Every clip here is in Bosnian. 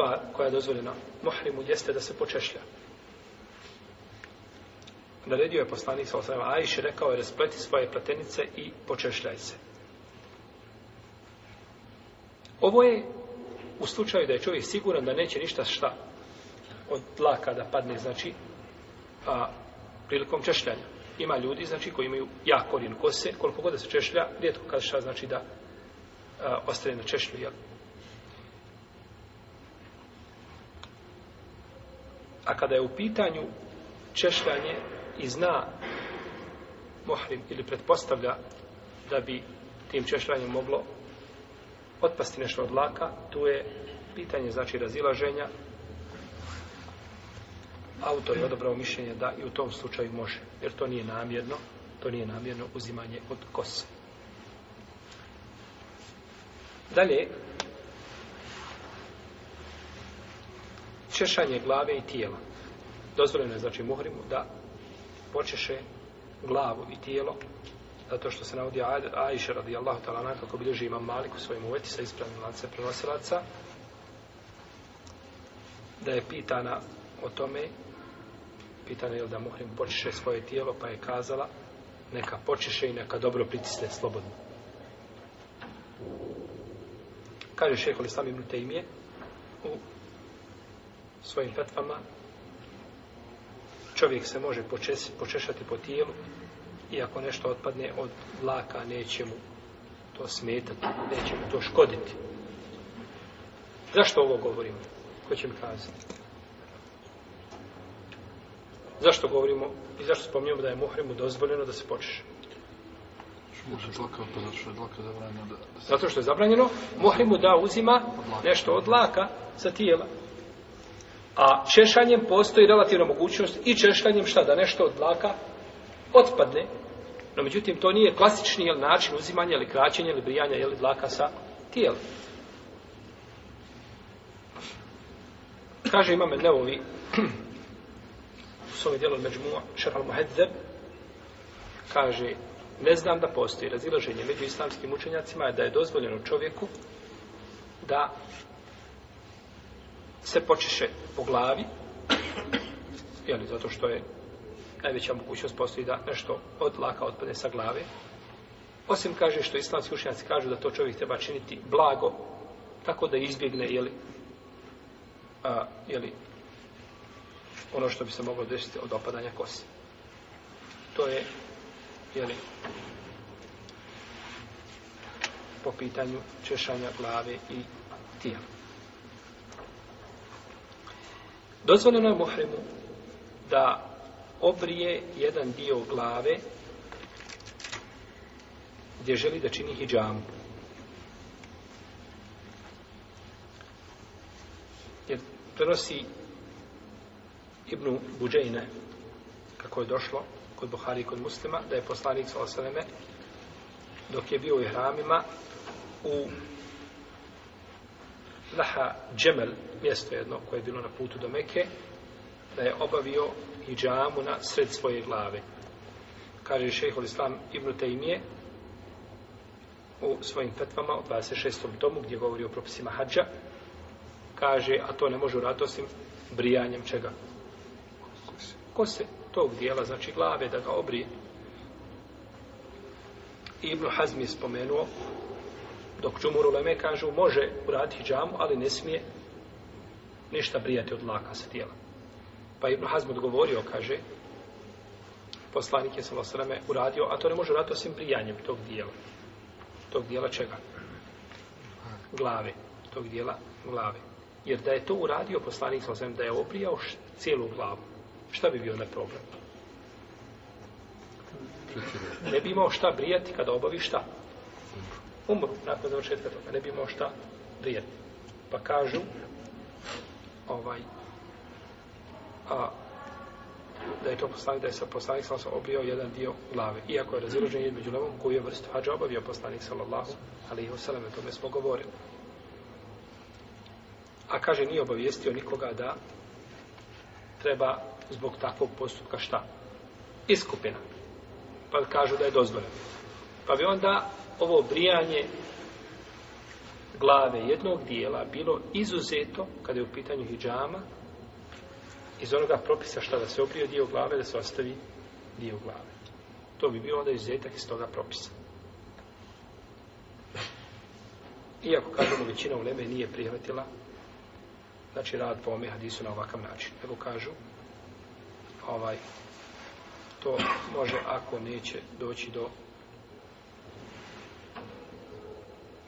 stvar koja je dozvoljena muhrimu jeste da se počešlja. Naredio je poslanik sa osnovima Ajiš i rekao je raspleti svoje platenice i počešljaj se. Ovo je u slučaju da je čovjek siguran da neće ništa šta od dlaka da padne, znači, a, prilikom češljanja. Ima ljudi, znači, koji imaju jak korijen kose, koliko god da se češlja, rijetko kad šta znači da a, ostane na češlju, jel? Ja. A kada je u pitanju češljanje i zna muhrim ili pretpostavlja da bi tim češljanjem moglo otpasti nešto od laka, tu je pitanje znači razilaženja. Autor je odobrao mišljenje da i u tom slučaju može, jer to nije namjerno, to nije namjerno uzimanje od kose. Dalje, češanje glave i tijela. Dozvoljeno je, znači, muhrimu da počeše glavu i tijelo, zato što se navodi Aisha radijallahu ta'ala na kako bilježi imam Malik u svojim uveti sa ispravnim lance prenosilaca, da je pitana o tome, pitana je da muhrim počeše svoje tijelo, pa je kazala neka počeše i neka dobro pritisne slobodno. Kaže šeho Lislam ibn Tejmije u svojim petvama čovjek se može počes, počešati po tijelu i ako nešto otpadne od vlaka neće mu to smetati, neće mu to škoditi. Zašto ovo govorimo? Ko će mi kazati? Zašto govorimo i zašto spominjamo da je muhrimu dozvoljeno da se počeše? Pa zato što je zabranjeno, muhrimu da uzima nešto od laka sa tijela. A češanjem postoji relativna mogućnost i češanjem šta da nešto od dlaka otpadne. No međutim, to nije klasični jel, način uzimanja ili kraćenja ili brijanja ili dlaka sa tijelom. Kaže imame Neovi u svome dijelu Međmua Šaral Muhedzeb kaže ne znam da postoji razilaženje među islamskim učenjacima je da je dozvoljeno čovjeku da se počeše po glavi, jeli, zato što je najveća mogućnost postoji da nešto od laka otpade sa glave. Osim kaže što islamski učenjaci kažu da to čovjek treba činiti blago, tako da izbjegne, jeli, a, jeli, ono što bi se moglo desiti od opadanja kose. To je, jeli, po pitanju češanja glave i tijela. Dozvoljeno je muhrimu da obrije jedan dio glave gdje želi da čini hijjamu. Jer prenosi Ibnu Buđajne kako je došlo kod Buhari i kod muslima da je poslanik sa osaleme dok je bio u ihramima u Laha Džemel, mjesto jedno koje je bilo na putu do Meke, da je obavio hijjamu na sred svoje glave. Kaže šehol Islam Ibn Taymije u svojim fetvama u 26. tomu gdje govori o propisima hađa, kaže, a to ne može urati osim brijanjem čega? Kose tog dijela, znači glave, da ga obrije. Ibn Hazmi je spomenuo Dok Čumur Uleme kažu, može uraditi hijjamu, ali ne smije ništa brijati od laka sa tijela. Pa Ibn Hazm odgovorio, kaže, poslanik je svala srame uradio, a to ne može uraditi osim prijanjem tog dijela. Tog dijela čega? Glave. Tog dijela glave. Jer da je to uradio poslanik svala srame, da je oprijao cijelu glavu, šta bi bio na problem? Ne bi imao šta brijati kada obavi šta? umru nakon završetka toga, ne bi imao šta prijeti. Pa kažu, ovaj, a, da je to poslanik, da je poslanik sa osam obrio jedan dio glave. Iako je razirođen između levom, koju je vrstu hađa obavio poslanik sa Allahom, ali i o sveme tome smo govorili. A kaže, nije obavijestio nikoga da treba zbog takvog postupka šta? Iskupina. Pa kažu da je dozvoljeno. Pa bi onda ovo brijanje glave jednog dijela bilo izuzeto kada je u pitanju hijjama iz onoga propisa šta da se obrije dio glave da se ostavi dio glave to bi bio onda izuzetak iz toga propisa iako kažemo većina u Leme nije prihvatila znači rad po ome hadisu na ovakav način nego kažu ovaj to može ako neće doći do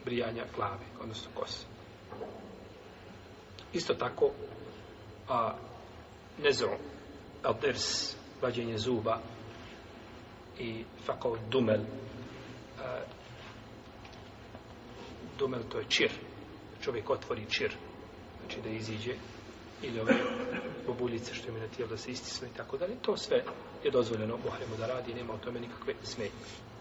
brijanja glave, odnosno kose. Isto tako, a, nezro, alders, vađenje zuba i fako dumel, a, dumel to je čir, čovjek otvori čir, znači da iziđe ili ove bobuljice što ima na tijelu da se istisne i tako dalje, to sve je dozvoljeno, bohremu da radi, nema o tome nikakve smetnje.